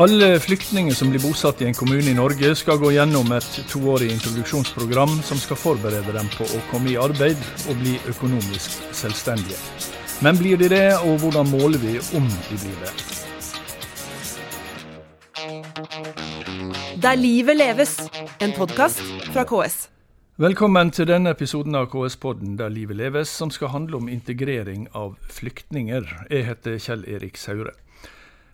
Alle flyktninger som blir bosatt i en kommune i Norge, skal gå gjennom et toårig introduksjonsprogram som skal forberede dem på å komme i arbeid og bli økonomisk selvstendige. Men blir de det, og hvordan måler vi om de blir det? Der livet leves, en podkast fra KS. Velkommen til denne episoden av KS-podden Der livet leves, som skal handle om integrering av flyktninger. Jeg heter Kjell Erik Saure.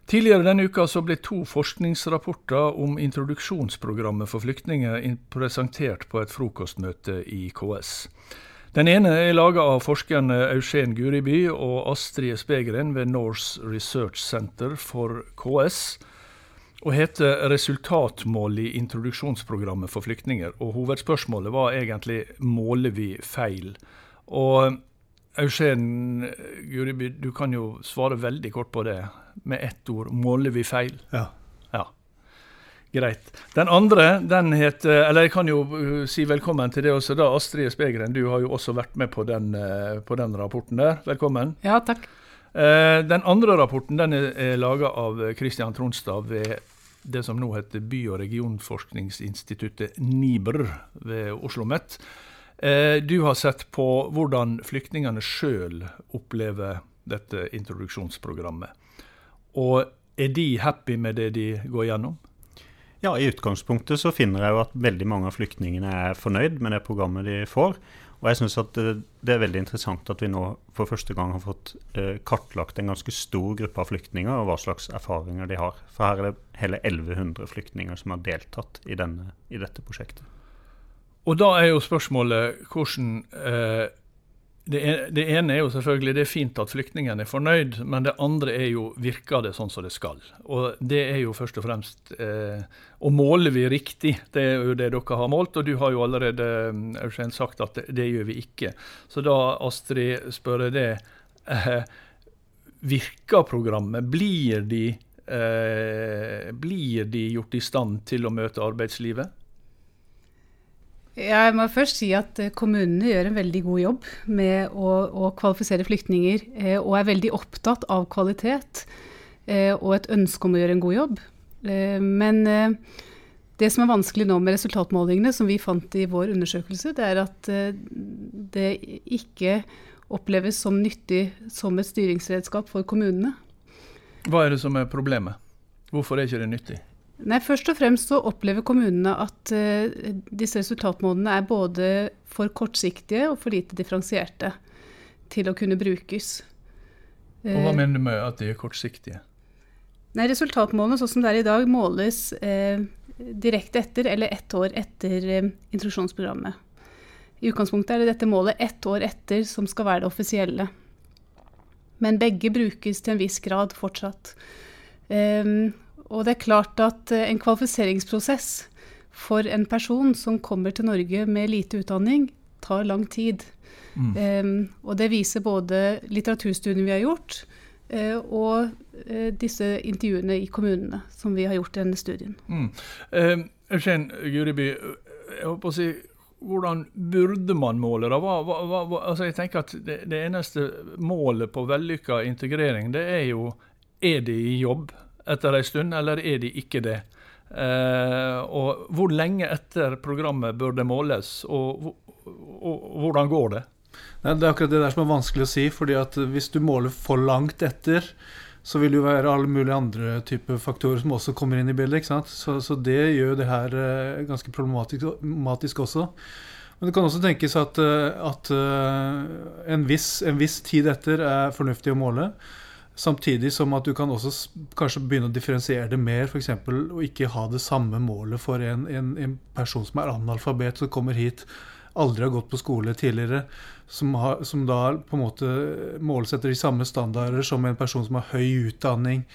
Tidligere denne uka så ble to forskningsrapporter om introduksjonsprogrammet for flyktninger presentert på et frokostmøte i KS. Den ene er laga av forskerne Eugen Guriby og Astrid Spegren ved Norse Research Center for KS, og heter 'Resultatmål i introduksjonsprogrammet for flyktninger'. Og Hovedspørsmålet var egentlig 'måler vi feil'? Og Eugen Guriby, du kan jo svare veldig kort på det med ett ord. Måler vi feil? Ja. ja. Greit. Den andre, den heter Eller jeg kan jo uh, si velkommen til det også. da, Astrid Spegren, du har jo også vært med på den, uh, på den rapporten der. Velkommen. Ja, takk. Uh, den andre rapporten den er, er laga av Kristian Tronstad ved det som nå heter By- og regionforskningsinstituttet NIBR ved Oslo OsloMet. Du har sett på hvordan flyktningene sjøl opplever dette introduksjonsprogrammet. Og er de happy med det de går gjennom? Ja, i utgangspunktet så finner jeg jo at veldig mange av flyktningene er fornøyd med det programmet de får. Og jeg syns det, det, er veldig interessant at vi nå for første gang har fått eh, kartlagt en ganske stor gruppe av flyktninger, og hva slags erfaringer de har. For her er det hele 1100 flyktninger som har deltatt i, denne, i dette prosjektet. Og da er jo spørsmålet hvordan eh, det, det, ene er jo selvfølgelig det er fint at flyktningen er fornøyd, men det andre er jo virker det sånn som det skal. Og det er jo først og fremst eh, Og måler vi riktig? Det er jo det dere har målt, og du har jo allerede Eugen, sagt at det, det, gjør vi ikke. Så da, Astrid, spør jeg det. Eh, virker programmet? Blir de, eh, blir de gjort i stand til å møte arbeidslivet? Jeg må først si at eh, kommunene gjør en veldig god jobb med å, å kvalifisere flyktninger, eh, og er veldig opptatt av kvalitet eh, og et ønske om å gjøre en god jobb. Men det som er vanskelig nå med resultatmålingene, som vi fant i vår undersøkelse, det er at det ikke oppleves som nyttig som et styringsredskap for kommunene. Hva er det som er problemet? Hvorfor er ikke det nyttig? Nei, Først og fremst så opplever kommunene at uh, disse resultatmålene er både for kortsiktige og for lite differensierte til å kunne brukes. Og Hva uh, mener du med at de er kortsiktige? Nei, Resultatmålene sånn som det er i dag, måles eh, direkte etter eller ett år etter introduksjonsprogrammet. I utgangspunktet er det dette målet ett år etter som skal være det offisielle. Men begge brukes til en viss grad fortsatt. Um, og det er klart at eh, en kvalifiseringsprosess for en person som kommer til Norge med lite utdanning, tar lang tid. Mm. Um, og det viser både litteraturstudiene vi har gjort, uh, og uh, disse intervjuene i kommunene som vi har gjort i denne studien. Mm. Eugen Guriby, jeg håper å si hvordan burde man måle det? Hva, hva, hva, altså jeg tenker at det, det eneste målet på vellykka integrering, det er jo er de i jobb? Etter en stund, eller er de ikke det? Eh, og hvor lenge etter programmet bør det måles, og, og, og, hvordan går det? Nei, det er akkurat det der som er vanskelig å si. fordi at hvis du måler for langt etter, så vil det jo være alle mulige andre typer faktorer som også kommer inn i bildet. ikke sant? Så, så det gjør det her eh, ganske problematisk, også. Men det kan også tenkes at, eh, at eh, en, viss, en viss tid etter er fornuftig å måle. Samtidig som at du kan også kanskje begynne å differensiere det mer. F.eks. å ikke ha det samme målet for en, en, en, person som er analfabet, som kommer hit, aldri har gått på skole tidligere, som, har, som da på en måte måles etter de samme standarder som en person som har høy utdanning.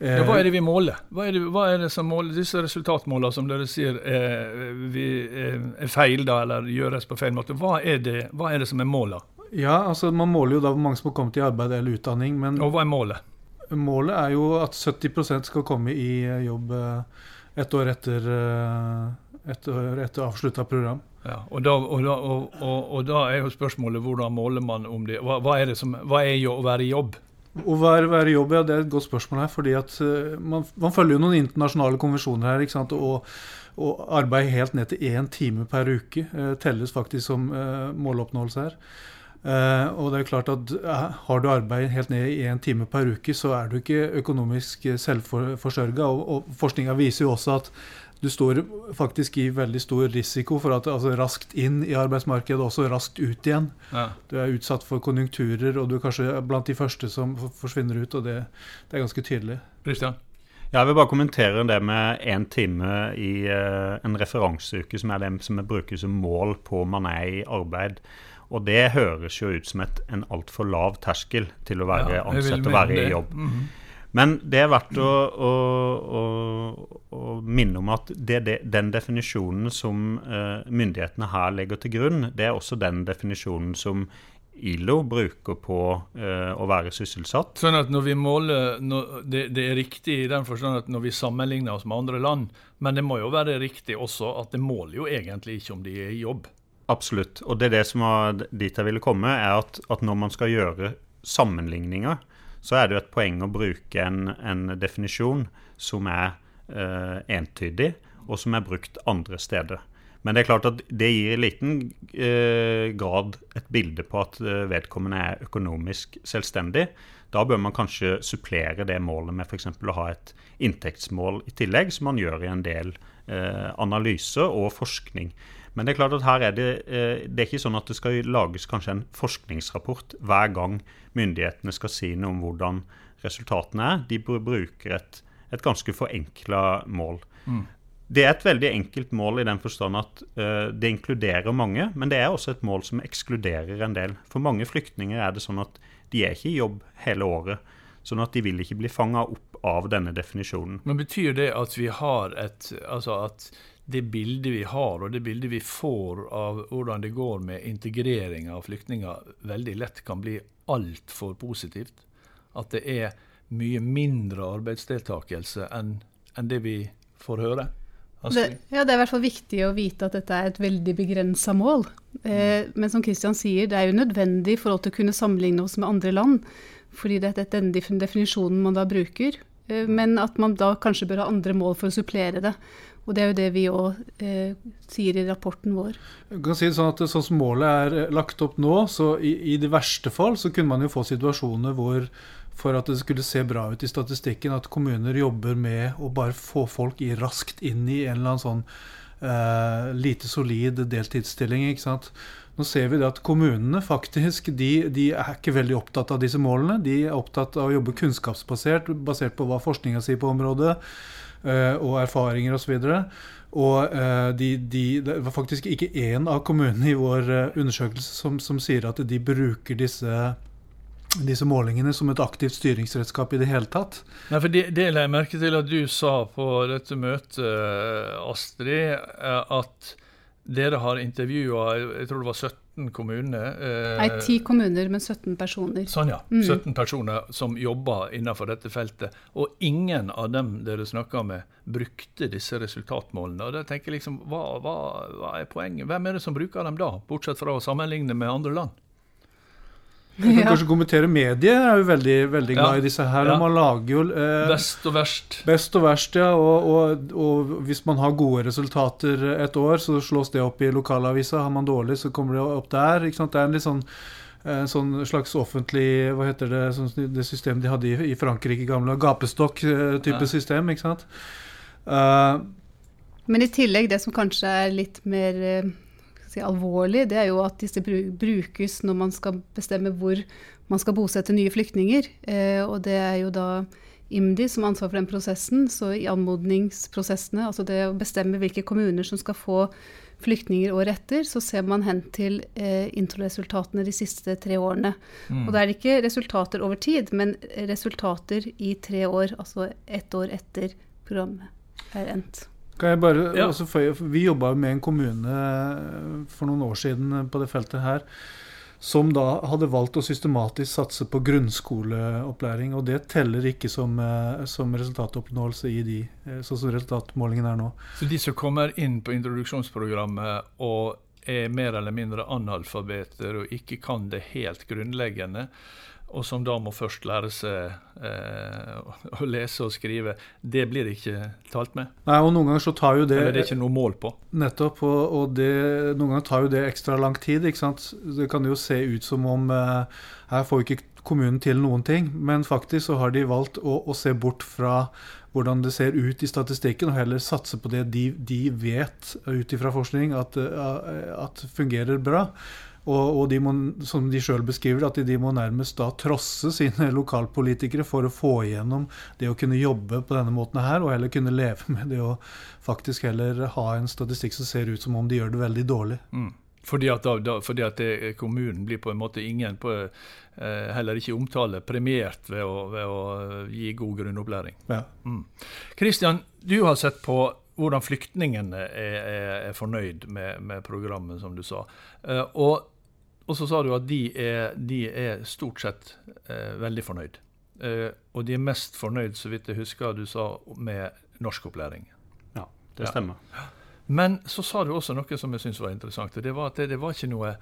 Ja, hva er det vi måler? Hva er det, hva er det som måler disse resultatmålene som dere sier er, er, feil, da, eller gjøres på feil måte? Hva er det, hva er det som er målene? Ja, altså Man måler jo da hvor mange som har kommet i arbeid eller utdanning. Men og hva er målet? Målet er jo at 70% skal komme i eh, jobb eh, et år etter, eh, et år etter avslutta program. Ja, og da, og, da, og, og da, er jo spørsmålet hvordan måler man om det? Hva, hva er det som, hva er å være i jobb? Å være, være i jobb, ja, det er et godt spørsmål her. fordi at man, man, følger jo noen internasjonale konvensjoner her. ikke sant, og, og arbeid helt ned til én time per uke eh, telles faktisk som eh, måloppnåelse her. Og det er klart at Har du arbeid helt ned i én time per uke, så er du ikke økonomisk selvforsørga. Og, og forskninga viser jo også at du står faktisk i veldig stor risiko for at altså raskt inn i arbeidsmarkedet også raskt ut igjen. Ja. Du er utsatt for konjunkturer, og du er kanskje blant de første som forsvinner ut. og Det, det er ganske tydelig. Christian? Jeg vil bare kommentere det med én time i uh, en referanseuke, som er det som brukes som mål på om man er i arbeid. Og det høres jo ut som et, en altfor lav terskel til å være ja, ansatt og være i jobb. Mm -hmm. Men det er verdt å, å, å, å minne om at det, det, den definisjonen som uh, myndighetene her legger til grunn, det er også den definisjonen som ILO bruker på uh, å være sysselsatt. Sånn at når vi måler, når, det, det, er riktig i den forstand at når vi sammenligner oss med andre land, men det må jo være riktig også at det måler jo egentlig ikke om de er i jobb. Absolutt. Og det er det som var dit jeg ville komme, er at, at når man skal gjøre sammenligninger, så er det jo et poeng å bruke en, en definisjon som er eh, entydig, og som er brukt andre steder. Men det er klart at det gir i liten eh, grad et bilde på at uh, vedkommende er økonomisk selvstendig. Da bør man kanskje supplere det målet med f.eks. å ha et inntektsmål i tillegg, som man gjør i en del analyser og forskning. Men det er klart at her er det, eh, det er ikke sånn at det skal lages kanskje en forskningsrapport hver gang myndighetene skal si noe om hvordan resultatene er. De bruker et, et ganske forenkla mål. Mm. Det er et veldig enkelt mål i den forstand at uh, det inkluderer mange, men det er også et mål som ekskluderer en del. For mange flyktninger er det sånn at de er ikke i jobb hele året. Sånn at de vil ikke bli fanga opp av denne definisjonen. Men Betyr det at vi har et Altså at det bildet vi har, og det bildet vi får av hvordan det går med integrering av flyktninger, veldig lett kan bli altfor positivt. At det er mye mindre arbeidsdeltakelse enn en det vi får høre. Det, ja, det er i hvert fall viktig å vite at dette er et veldig begrensa mål. Eh, mm. men som Kristian sier, det er jo nødvendig for å kunne sammenligne oss med andre land. Fordi det er den definisjonen man da bruker. Eh, men at man da kanskje bør ha andre mål for å supplere det. Og det er jo det vi òg eh, sier i rapporten vår. Jeg kan si det sånn at Sånn som målet er eh, lagt opp nå, så i, i det verste fall så kunne man jo få situasjoner hvor for at det skulle se bra ut i statistikken, at kommuner jobber med å bare få folk i raskt inn i en eller annen sånn eh, lite solid deltidsstilling. ikke sant? Nå ser vi det at kommunene faktisk de, de, er ikke veldig opptatt av disse målene. De er opptatt av å jobbe kunnskapsbasert, basert på hva forskninga sier på området. Eh, og erfaringer osv. Og, og uh, de, de, det var faktisk ikke én av kommunene i vår uh, undersøkelse som, som, sier at de bruker disse, disse, målingene som et aktivt styringsredskap i det hele tatt. Nei, for det, la jeg merke til at du sa på dette møtet, Astrid, at dere har intervjua jeg tror det var 17 17 kommuner. Eh, Nei, 10 kommuner men 17 personer. Sånn, ja. Mm. 17 personer som jobber innenfor dette feltet. Og ingen av dem dere snakka med, brukte disse resultatmålene. Og da tenker jeg liksom, hva, hva, hva er poenget? Hvem er det som bruker dem da, bortsett fra å sammenligne med andre land? Vi kan kanskje kommentere medier, er jo veldig, veldig glad ja. i disse her. Ja. man lager jo... Eh, best og verst. Best og verst, ja. Og, og, og, hvis man har gode resultater et år, så slås det opp i lokalavisa. Har man dårlig, så kommer det opp der. ikke sant? Det er en litt sånn, en eh, sånn slags offentlig Hva heter det sånn, det systemet de hadde i, i Frankrike, gamle gapestokk-type ja. system. ikke sant? Uh, Men i tillegg, det som kanskje er litt mer si, alvorlig, det er jo at disse brukes når man skal bestemme hvor man skal bosette nye flyktninger. Eh, og det er jo da IMDi som har ansvar for den prosessen. Så i anmodningsprosessene, altså det å bestemme hvilke kommuner som skal få flyktninger året etter, så ser man hen til eh, introresultatene de siste tre årene. Mm. Og da er det ikke resultater over tid, men resultater i tre år, altså ett år etter programmet er endt. Kan jeg bare, ja. altså, vi jobba med en kommune eh, for noen år siden eh, på det feltet her. Som da hadde valgt å systematisk satse på grunnskoleopplæring. Og det teller ikke som, eh, som resultatoppnåelse i de, sånn som resultatmålingen er nå. Så de som kommer inn på introduksjonsprogrammet og er mer eller mindre analfabeter og ikke kan det helt grunnleggende, og som da må først lære seg eh, å lese og skrive, det blir ikke talt med? Nei, og noen ganger så tar jo det Eller det er ikke noe mål på? Nettopp, og, og det, noen ganger tar jo det ekstra lang tid. ikke sant? Det kan jo se ut som om eh, her får ikke kommunen til noen ting, men faktisk så har de valgt å, å se bort fra hvordan det ser ut i statistikken, og heller satse på det de, de vet ut ifra forskning at, eh, at fungerer bra. Og, og de må, som de sjøl beskriver, at de må nærmest da trosse sine lokalpolitikere for å få igjennom det å kunne jobbe på denne måten her, og heller kunne leve med det å faktisk heller ha en statistikk som ser ut som om de gjør det veldig dårlig. Mm. Fordi at, da, fordi at det, kommunen blir på en måte ingen på, eh, heller ikke omtale premiert ved å, ved å gi god grunnopplæring. Ja. Kristian, Christian, du har sett på hvordan flyktningene er, er, er fornøyd med, med, programmet, som du sa. Eh, og, og, så sa du at de er, de er stort sett eh, veldig fornøyd. Eh, og de er mest fornøyd, så vidt jeg husker du sa, med norskopplæring. Ja, det stemmer. Ja. Men så sa du også noe som jeg syns var interessant. og Det var at det, det, var ikke noe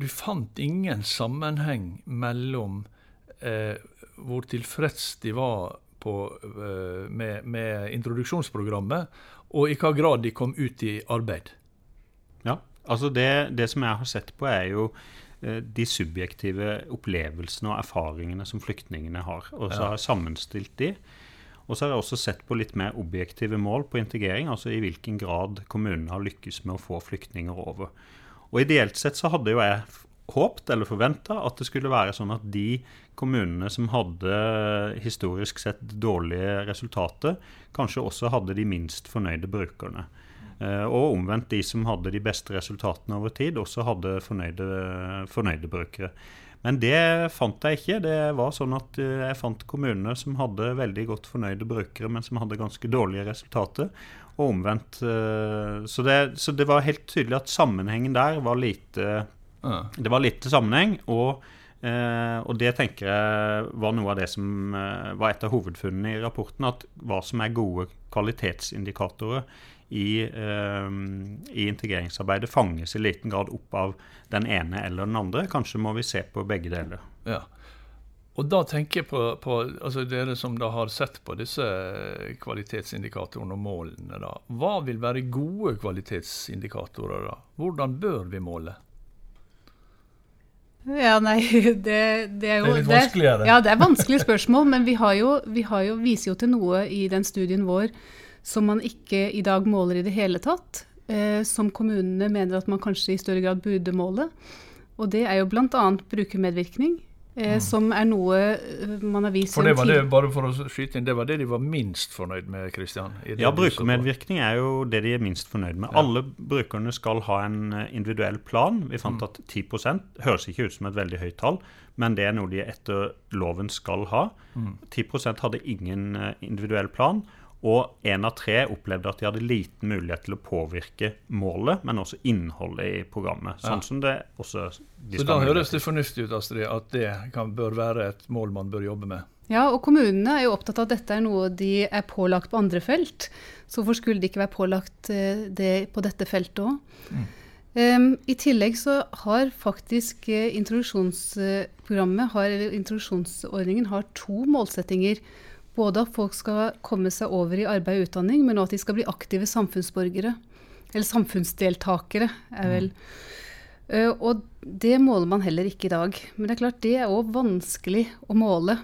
Du fant ingen sammenheng mellom eh, hvor tilfreds de var på, eh, med, med, introduksjonsprogrammet, og i hva grad de kom ut i arbeid. Ja, altså det, det som jeg har sett på, er jo eh, de subjektive opplevelsene og erfaringene som flyktningene har. Og så har jeg sammenstilt de. Og så har jeg også sett på litt mer objektive mål på integrering, altså i hvilken grad kommunene har lykkes med å få flyktninger over. Og ideelt sett så hadde jo jeg håpt eller forventa at det skulle være sånn at de kommunene som hadde historisk sett dårlige resultater, kanskje også hadde de minst fornøyde brukerne. Eh, og omvendt de som hadde de beste resultatene over tid, også hadde fornøyde, fornøyde brukere. Men det fant jeg ikke. Det var sånn at eh, jeg fant kommuner som hadde veldig godt fornøyde brukere, men som hadde ganske dårlige resultater, og omvendt. Eh, så det, så det var helt tydelig at sammenhengen der var lite Det var lite sammenheng. og Eh, og det tenker jeg var noe av det som eh, var et av hovedfunnene i rapporten. At hva som er gode kvalitetsindikatorer i, eh, i, integreringsarbeidet fanges i liten grad opp av den ene eller den andre. Kanskje må vi se på begge deler. Ja. Og da tenker jeg på, på altså dere som da har sett på disse kvalitetsindikatorene og målene. da. Hva vil være gode kvalitetsindikatorer? da? Hvordan bør vi måle? Ja, nei, det, det er jo Det er litt vanskeligere. Det, ja, det er vanskelige spørsmål, men vi, har jo, vi har jo, viser jo til noe i den studien vår som man ikke i dag måler i det hele tatt, eh, som kommunene mener at man kanskje i større grad burde måle. Og det er jo bl.a. brukermedvirkning, eh, mm. som er noe eh, man har vist For det var det, bare for å skyte inn, det var det de var minst fornøyd med, Christian? Ja, brukermedvirkning er jo det de er minst fornøyd med. Ja. Alle brukerne skal ha en eh, individuell plan. Vi fant mm. at 10% høres ikke ut som et veldig høyt tall, men det er noe de etter loven skal ha. Mm. 10 hadde ingen individuell plan. Og én av tre opplevde at de hadde liten mulighet til å påvirke målet, men også innholdet i programmet. Sånn ja. som det også de Så da høres det fornuftig ut, Astrid, at det kan, bør være et mål man bør jobbe med? Ja, og kommunene er jo opptatt av at dette er noe de er pålagt på andre felt. Så hvorfor skulle de ikke være pålagt eh, det på dette feltet òg? Mm. Um, I tillegg så har faktisk uh, introduksjonsprogrammet, har, eller introduksjonsordningen, har to målsettinger både at folk skal komme seg over i arbeid og utdanning, men også at de skal bli aktive samfunnsborgere. Eller samfunnsdeltakere, er vel. Mm. og det måler man heller ikke i dag. Men det er klart, det er òg vanskelig å måle.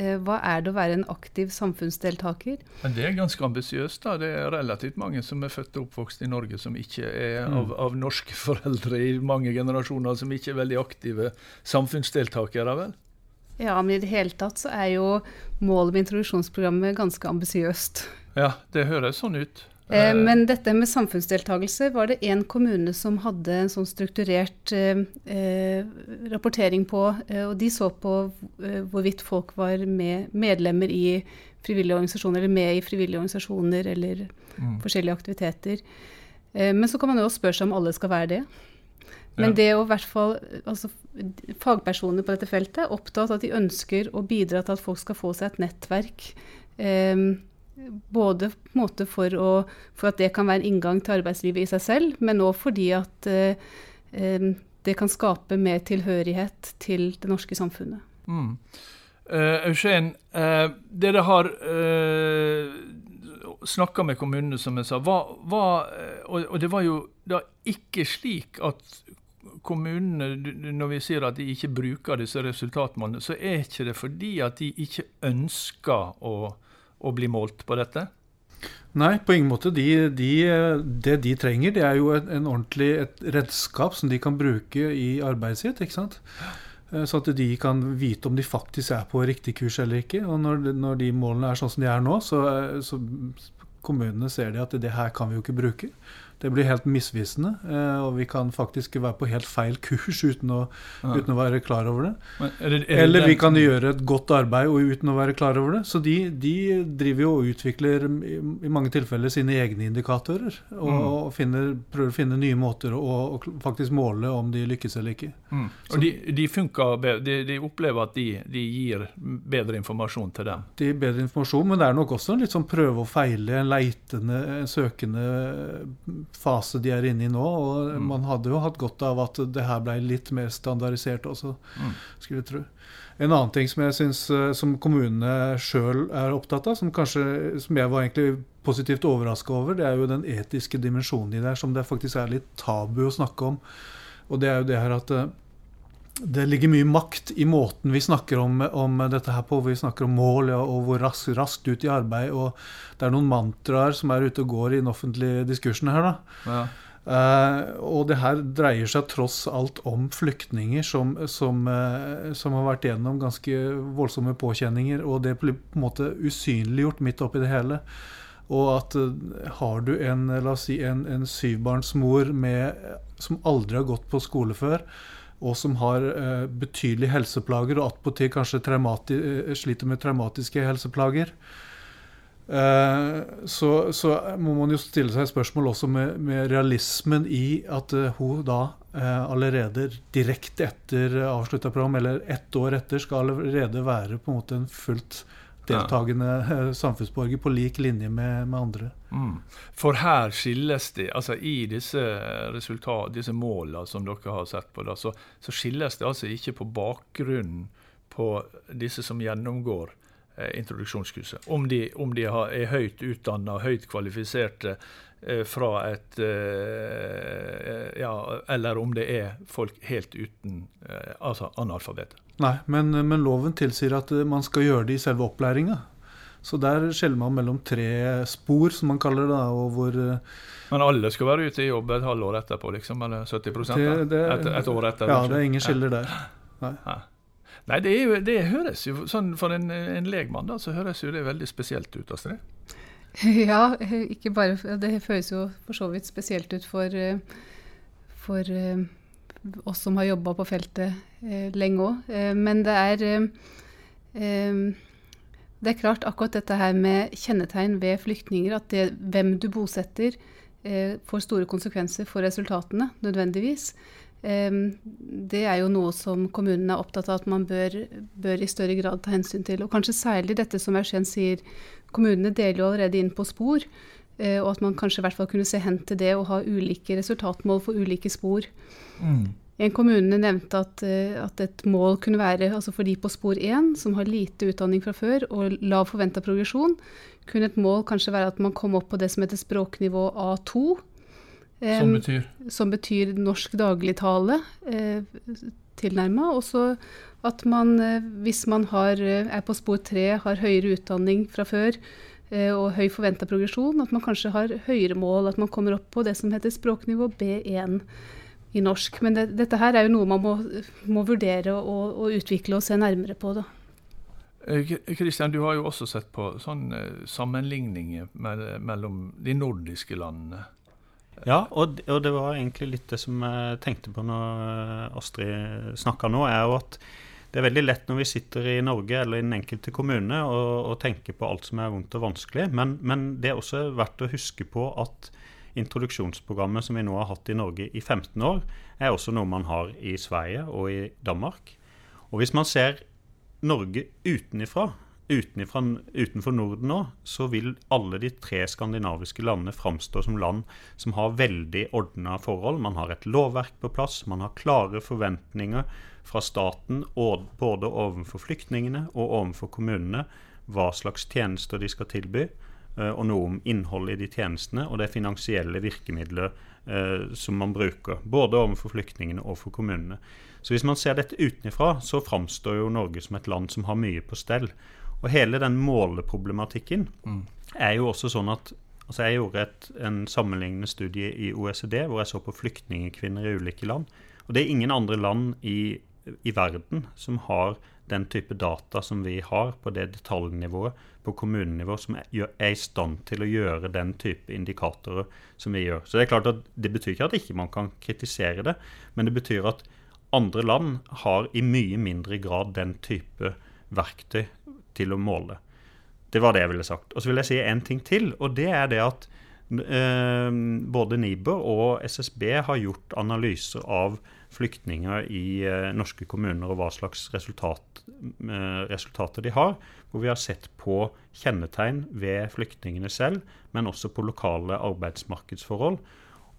Uh, hva er det å være en aktiv samfunnsdeltaker? Men det er ganske ambisiøst. da. Det er relativt mange som er født og oppvokst i Norge som ikke er mm. av, av, norske foreldre i mange generasjoner, som ikke er veldig aktive samfunnsdeltakere, vel? Ja, men i det hele tatt så er jo målet med introduksjonsprogrammet ganske ambisiøst. Ja, det høres sånn ut. Eh, men dette med samfunnsdeltakelse var det én kommune som hadde en sånn strukturert eh, eh, rapportering på. Eh, og de så på eh, hvorvidt folk var med, medlemmer i frivillige organisasjoner, eller med i frivillige organisasjoner eller mm. forskjellige aktiviteter. Eh, men så kan man jo spørre seg om alle skal være det. Men det å i hvert fall altså, Fagpersoner på dette feltet er opptatt av at de ønsker å bidra til at folk skal få seg et nettverk. Eh, både på en måte for, å, for, at det kan være en inngang til arbeidslivet i seg selv, men òg fordi at eh, det kan skape mer tilhørighet til det norske samfunnet. Mm. Uh, Eugen, uh, dere har uh, snakka med kommunene, som jeg sa. Hva, hva, og, og, det var jo da ikke slik at kommunene, når vi sier at de ikke bruker disse resultatmålene, så er ikke det fordi at de ikke ønsker å, å bli målt på dette? Nei, på ingen måte. De, de, det de trenger, det er jo en, en ordentlig et redskap som de kan bruke i arbeidet sitt. ikke sant? Eh, så at de kan vite om de faktisk er på riktig kurs eller ikke. Og når, når de målene er sånn som de er nå, så, så kommunene ser de at det her kan vi jo ikke bruke. Det blir helt misvisende, eh, og vi kan faktisk være på helt feil kurs uten å, ja. uten å være klar over det. Er det, er det Eller vi kan gjøre et godt arbeid uten å være klar over det. Så de, de driver jo og utvikler i, i, mange tilfeller sine egne indikatorer. Og, mm. og finner, prøver å finne nye måter å, å, faktisk måle om de lykkes eller ikke. Mm. Og de, de, funker, de, de, opplever at de, gir bedre informasjon til dem? De gir bedre informasjon, men det er nok også en litt sånn prøve og feile, en leitende, en søkende fase de er inne i nå. Og mm. man hadde jo hatt godt av at det her ble litt mer standardisert også, mm. skulle jeg tro. En annen ting som jeg synes, eh, som kommunene sjøl er opptatt av, som, kanskje, som jeg var egentlig positivt overraska over, det er jo den etiske dimensjonen i det her, som det faktisk er litt tabu å snakke om. Og det er jo det her at eh, det ligger mye makt i måten vi snakker om, om dette her på. Vi snakker om mål ja, og hvor raskt, raskt ut i arbeid. Og det er noen mantraer som er ute og går i den offentlige diskursen her. da. Ja. Uh, og det her dreier seg tross alt om flyktninger som, som, uh, som, har vært gjennom ganske voldsomme påkjenninger. Og det blir på en måte usynliggjort midt oppi det hele. Og at uh, har du en, la oss si, en, en syvbarnsmor med, som aldri har gått på skole før, og som har eh, betydelige helseplager, og attpåtil kanskje eh, sliter med traumatiske helseplager. Eh, så, så, må man jo stille seg spørsmål også med, med realismen i at eh, hun da eh, allerede direkte etter avslutta program, eller ett år etter, skal allerede være på en måte en fullt deltakende ja. samfunnsborger på lik linje med, med andre. Mm. For her skilles det, altså i disse resultat, disse målene som dere har sett på, da, så, så, skilles det altså ikke på bakgrunnen på disse som gjennomgår eh, introduksjonskurset. Om de, om de har, er høyt utdanna, høyt kvalifiserte eh, fra et eh, Ja, eller om det er folk helt uten eh, Altså analfabeter. Nei, men, men, loven tilsier at eh, man skal gjøre det i selve opplæringa. Så der skjeller man mellom tre spor, som man kaller det. og hvor... Eh, men alle skal være ute i jobb et halvår etterpå, liksom? Eller 70 det, det, et, et, år etter? Ja, det er ingen skiller der. Nei. Nei, det, jo, det, høres jo sånn For en, en legmann da, så høres jo det veldig spesielt ut, Astrid? Ja, ikke bare Det føles jo for så vidt spesielt ut for, eh, for oss som har jobba på feltet eh, lenge òg. Eh, men det er eh, eh, det er klart akkurat dette her med kjennetegn ved flyktninger, at det, hvem du bosetter, eh, får store konsekvenser for resultatene, nødvendigvis. Eh, det er jo noe som kommunene er opptatt av at man bør, bør, i større grad ta hensyn til. Og kanskje særlig dette som Eugen sier, kommunene deler jo allerede inn på spor. Og at man kanskje i hvert fall kunne se hen til det og ha ulike resultatmål for ulike spor. Mm. En kommune nevnte at, eh, at, et mål kunne være altså for de på spor 1, som har lite utdanning fra før og lav forventa progresjon, kunne et mål kanskje være at man kom opp på det som heter språknivå A2. Som betyr? Som betyr norsk dagligtale eh, tilnærma. Og så at man, eh, hvis man har, eh, er på spor tre, har høyere utdanning fra før eh, og høy forventa progresjon, at man kanskje har høyere mål, at man kommer opp på det som heter språknivå B1 i norsk. Men det, dette her er jo noe man må, må vurdere og, og, utvikle og se nærmere på. da. Kristian, du har jo også sett på sånn sammenligninger mellom de nordiske landene. Ja, og, og, det var egentlig litt det som jeg tenkte på når eh, Astrid snakka nå, er jo at det er veldig lett når vi sitter i Norge eller i den enkelte kommune og, og tenker på alt som er vondt og vanskelig, men, men det er også verdt å huske på at introduksjonsprogrammet som vi nå har hatt i Norge i 15 år, er også noe man har i Sverige og i Danmark. Og hvis man ser Norge utenifra, utenfra, utenfor Norden nå, så vil alle de tre skandinaviske landene framstå som land som har veldig ordna forhold. Man har et lovverk på plass, man har klare forventninger fra staten både overfor flyktningene og overfor kommunene hva slags tjenester de skal tilby, eh, og noe om innholdet i de tjenestene og det finansielle virkemidlet eh, som man bruker, både overfor flyktningene og for kommunene. Så hvis man ser dette utenfra, så framstår jo Norge som et land som har mye på stell. Og hele den måleproblematikken mm. er jo også sånn at altså Jeg gjorde et, en sammenlignende studie i OECD hvor jeg så på flyktningkvinner i ulike land. Og det er ingen andre land i, i verden som har den type data som vi har på det detaljnivået på kommunenivå, som er, i stand til å gjøre den type indikatorer som vi gjør. Så Det er klart at det betyr ikke at ikke man kan kritisere det, men det betyr at andre land har i mye mindre grad den type verktøy til å måle. Det var det jeg ville sagt. Og så vil jeg si en ting til, og det er det at eh, både NIBR og SSB har gjort analyser av flyktninger i eh, norske kommuner og hva slags resultat, eh, resultater de har. Hvor vi har sett på kjennetegn ved flyktningene selv, men også på lokale arbeidsmarkedsforhold.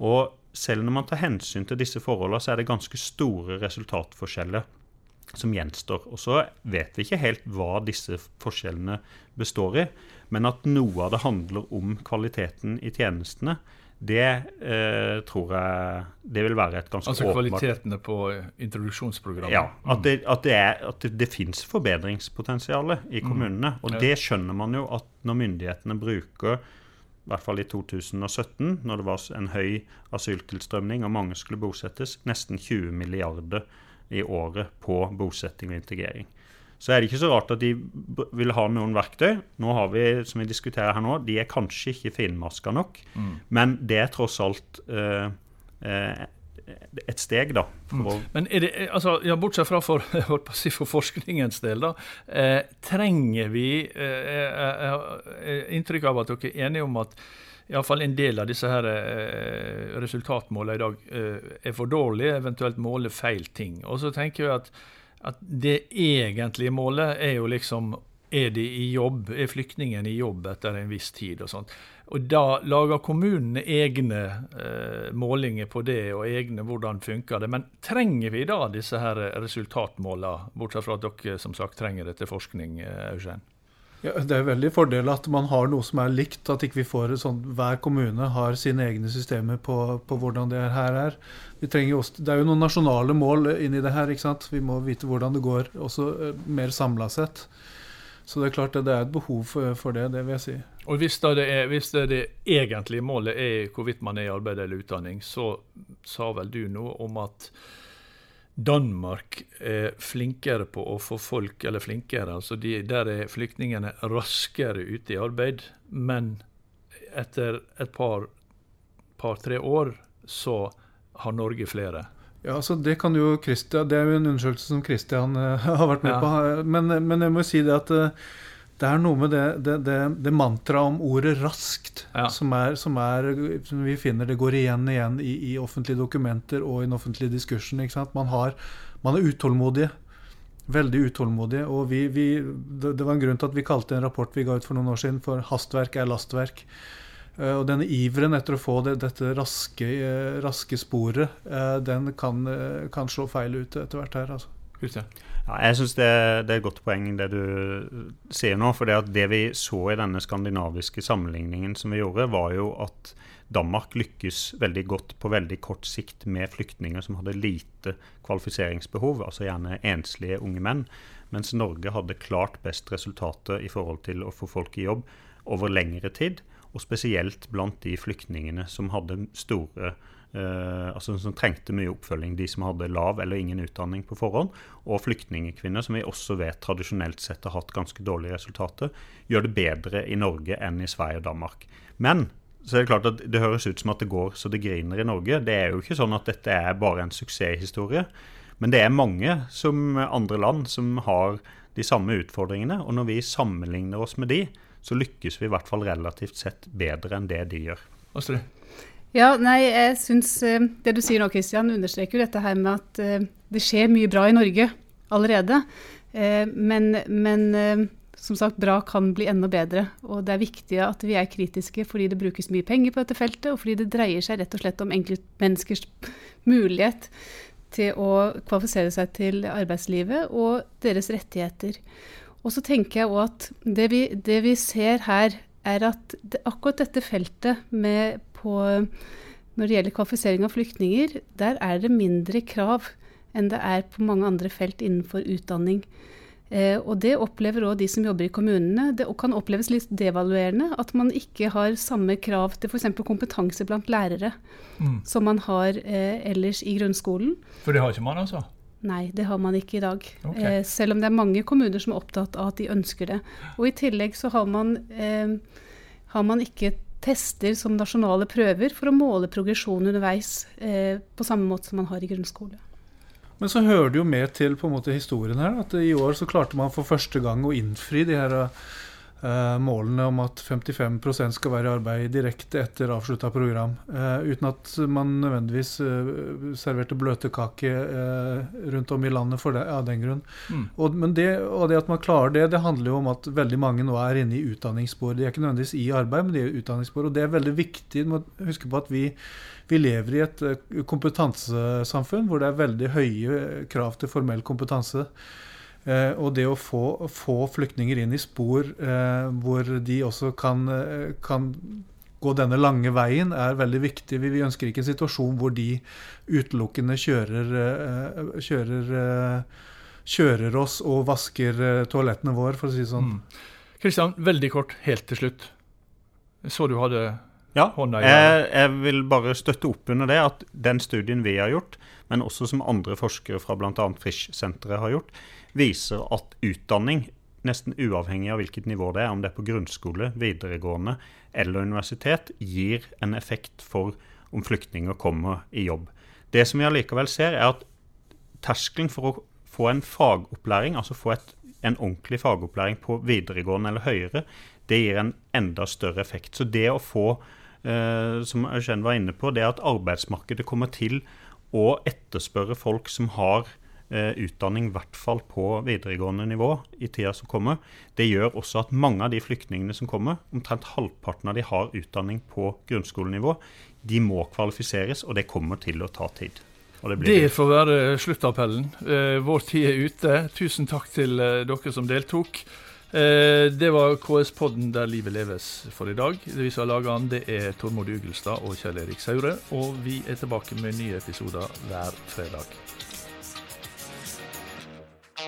Og selv når man tar hensyn til disse forholdene, så er det ganske store resultatforskjeller som gjenstår. Og så vet vi ikke helt hva disse forskjellene består i, men at noe av det handler om kvaliteten i tjenestene, det eh, tror jeg det vil være et ganske altså åpenbart Altså kvalitetene på introduksjonsprogrammet? Ja. At det, at det, er, at det, det fins forbedringspotensial i mm. kommunene. Og det skjønner man jo at når myndighetene bruker i hvert fall i 2017, når det var en høy asyltilstrømning og mange skulle bosettes, nesten 20 milliarder i året på bosetting og integrering. Så er det ikke så rart at de vil ha noen verktøy. Nå har vi, som vi diskuterer her nå, De er kanskje ikke finmaska nok, mm. men det er tross alt eh, eh, et steg, da. Mm. Men det, altså, ja, Bortsett fra for, for forskningens del, da. Eh, trenger vi eh, eh, eh, Inntrykk av at dere er enige om at iallfall en del av disse her eh, resultatmålene i dag eh, er for dårlige, eventuelt måler feil ting. Og så tenker jeg at at det egentlige målet er jo liksom er de i jobb, er flyktningen i jobb etter en viss tid og sånt. Og da lager kommunene egne eh, målinger på det, og egne hvordan funker det. Men trenger vi da disse her resultatmålene, bortsett fra at dere som sagt trenger det til forskning, eh, Eugen? Ja, det er veldig fordel at man har noe som er likt. At ikke vi får et sånt, hver kommune har sine egne systemer på, på hvordan det her er. Også, det er jo noen nasjonale mål inni det her. ikke sant? Vi må vite hvordan det går, også eh, mer samla sett. Så det er klart at det er et behov for, for det, det vil jeg si. Og hvis det, er, hvis det, det egentlige målet er hvorvidt man er i arbeid eller utdanning, så sa vel du noe om at Danmark er flinkere på å få folk, eller flinkere, altså de, der er flyktningene raskere ute i arbeid. Men etter et par, par-tre år så har Norge flere. Ja, altså Det kan jo Christian, det er jo en undersøkelse som Christian uh, har vært med ja. på. Men, men, jeg må si det at uh, det er noe med det, det, det, det mantraet om ordet 'raskt' ja. som, er, som, er, som, vi finner det går igjen og igjen i, i, offentlige dokumenter og i den offentlige diskursen. Man, har, man, er utålmodige. Veldig utålmodige. Og vi, vi, det, var en grunn til at vi kalte en rapport vi ga ut for noen år siden for 'Hastverk er lastverk'. Uh, og denne iveren etter å få det, dette raske, uh, raske sporet, uh, den kan, kan, slå feil ut etter hvert her. altså. Ja, jeg syns det, det, er et godt poeng det du sier nå. For det, det vi så i denne skandinaviske sammenligningen som vi gjorde, var jo at Danmark lykkes veldig godt på veldig kort sikt med flyktninger som hadde lite kvalifiseringsbehov, altså gjerne enslige unge menn. Mens Norge hadde klart best resultater i forhold til å få folk i jobb over lengre tid. Og spesielt blant de flyktningene som hadde store Uh, altså Som trengte mye oppfølging. De som hadde lav eller ingen utdanning på forhånd. Og flyktningkvinner, som vi også vet tradisjonelt sett har hatt ganske dårlige resultater, gjør det bedre i Norge enn i Sverige og Danmark. Men så er det klart at det høres ut som at det går så det griner i Norge. Det er jo ikke sånn at dette er bare en suksesshistorie. Men det er mange som andre land som har de samme utfordringene. Og når vi sammenligner oss med de, så lykkes vi i hvert fall relativt sett bedre enn det de gjør. Astrid? Ja, nei, jeg syns eh, det du sier nå, Kristian, understreker jo dette her med at eh, det skjer mye bra i Norge allerede. Eh, men, men som sagt, bra kan bli enda bedre. Og det er viktig at vi er kritiske fordi det brukes mye penger på dette feltet, og fordi det dreier seg rett og slett om enkeltmenneskers mulighet til å kvalifisere seg til arbeidslivet og deres rettigheter. Og så tenker jeg òg at det vi, det vi, ser her, er at det, akkurat dette feltet med på når det gjelder kvalifisering av flyktninger, der er det mindre krav enn det er på mange andre felt innenfor utdanning. Eh, og det opplever òg de som jobber i kommunene. Det kan oppleves litt devaluerende at man ikke har samme krav til f.eks. kompetanse blant lærere mm. som man har eh, ellers i grunnskolen. For det har ikke man, altså? Nei, det har man ikke i dag. Okay. Eh, selv om det er mange kommuner som er opptatt av at de ønsker det. Og i tillegg så har man, eh, har man ikke tester som nasjonale prøver for å måle progresjon underveis eh, på samme måte som man har i grunnskole. Men så hører det jo med til på en måte historien her at i år så klarte man for første gang å innfri de her målene om at 55 skal være i arbeid direkte etter avslutta program. Uh, uten at man nødvendigvis uh, serverte bløtkake rundt om i landet det, av den grunn. Mm. Og, det, og, det, at man klarer det, det handler jo om at veldig mange nå er inne i utdanningsspor. De er ikke nødvendigvis i arbeid, men de er i utdanningsspor. Og det er veldig viktig. Du må huske på at vi vi lever i et eh, kompetansesamfunn hvor det er veldig høye krav til formell kompetanse. Eh, og det å få, få, flyktninger inn i spor eh, hvor de også kan, eh, kan, gå denne lange veien, er veldig viktig. Vi, vi, ønsker ikke en situasjon hvor de utelukkende kjører, eh, kjører, eh, kjører oss og vasker toalettene våre, for å si det sånn. Kristian, mm. veldig kort, helt til slutt. Så du hadde ja, jeg, jeg, vil bare støtte opp under det at den studien vi har gjort, men også som andre forskere fra bl.a. Frisch-senteret har gjort, viser at utdanning, nesten uavhengig av hvilket nivå det er, om det er på grunnskole, videregående eller universitet, gir en effekt for om flyktninger kommer i jobb. Det som vi allikevel ser, er at terskelen for å få en fagopplæring, altså få et, en ordentlig fagopplæring på videregående eller høyere, det gir en enda større effekt. Så det å få eh, som Eugene var inne på, det at arbeidsmarkedet kommer til å etterspørre folk som har utdanning, i hvert fall på videregående nivå, i tida som kommer. Det gjør også at mange av de flyktningene som kommer, omtrent halvparten av de har utdanning på grunnskolenivå. De må kvalifiseres, og det kommer til å ta tid. Det, det, får være sluttappellen. Eh, vår tid er ute. Tusen takk til eh, dere som deltok. Eh, det var KS-podden der livet leves for i dag. Vi som har laga den, det er Tormod Ugelstad og Kjell Erik Saure. Og vi er tilbake med nye episoder hver fredag.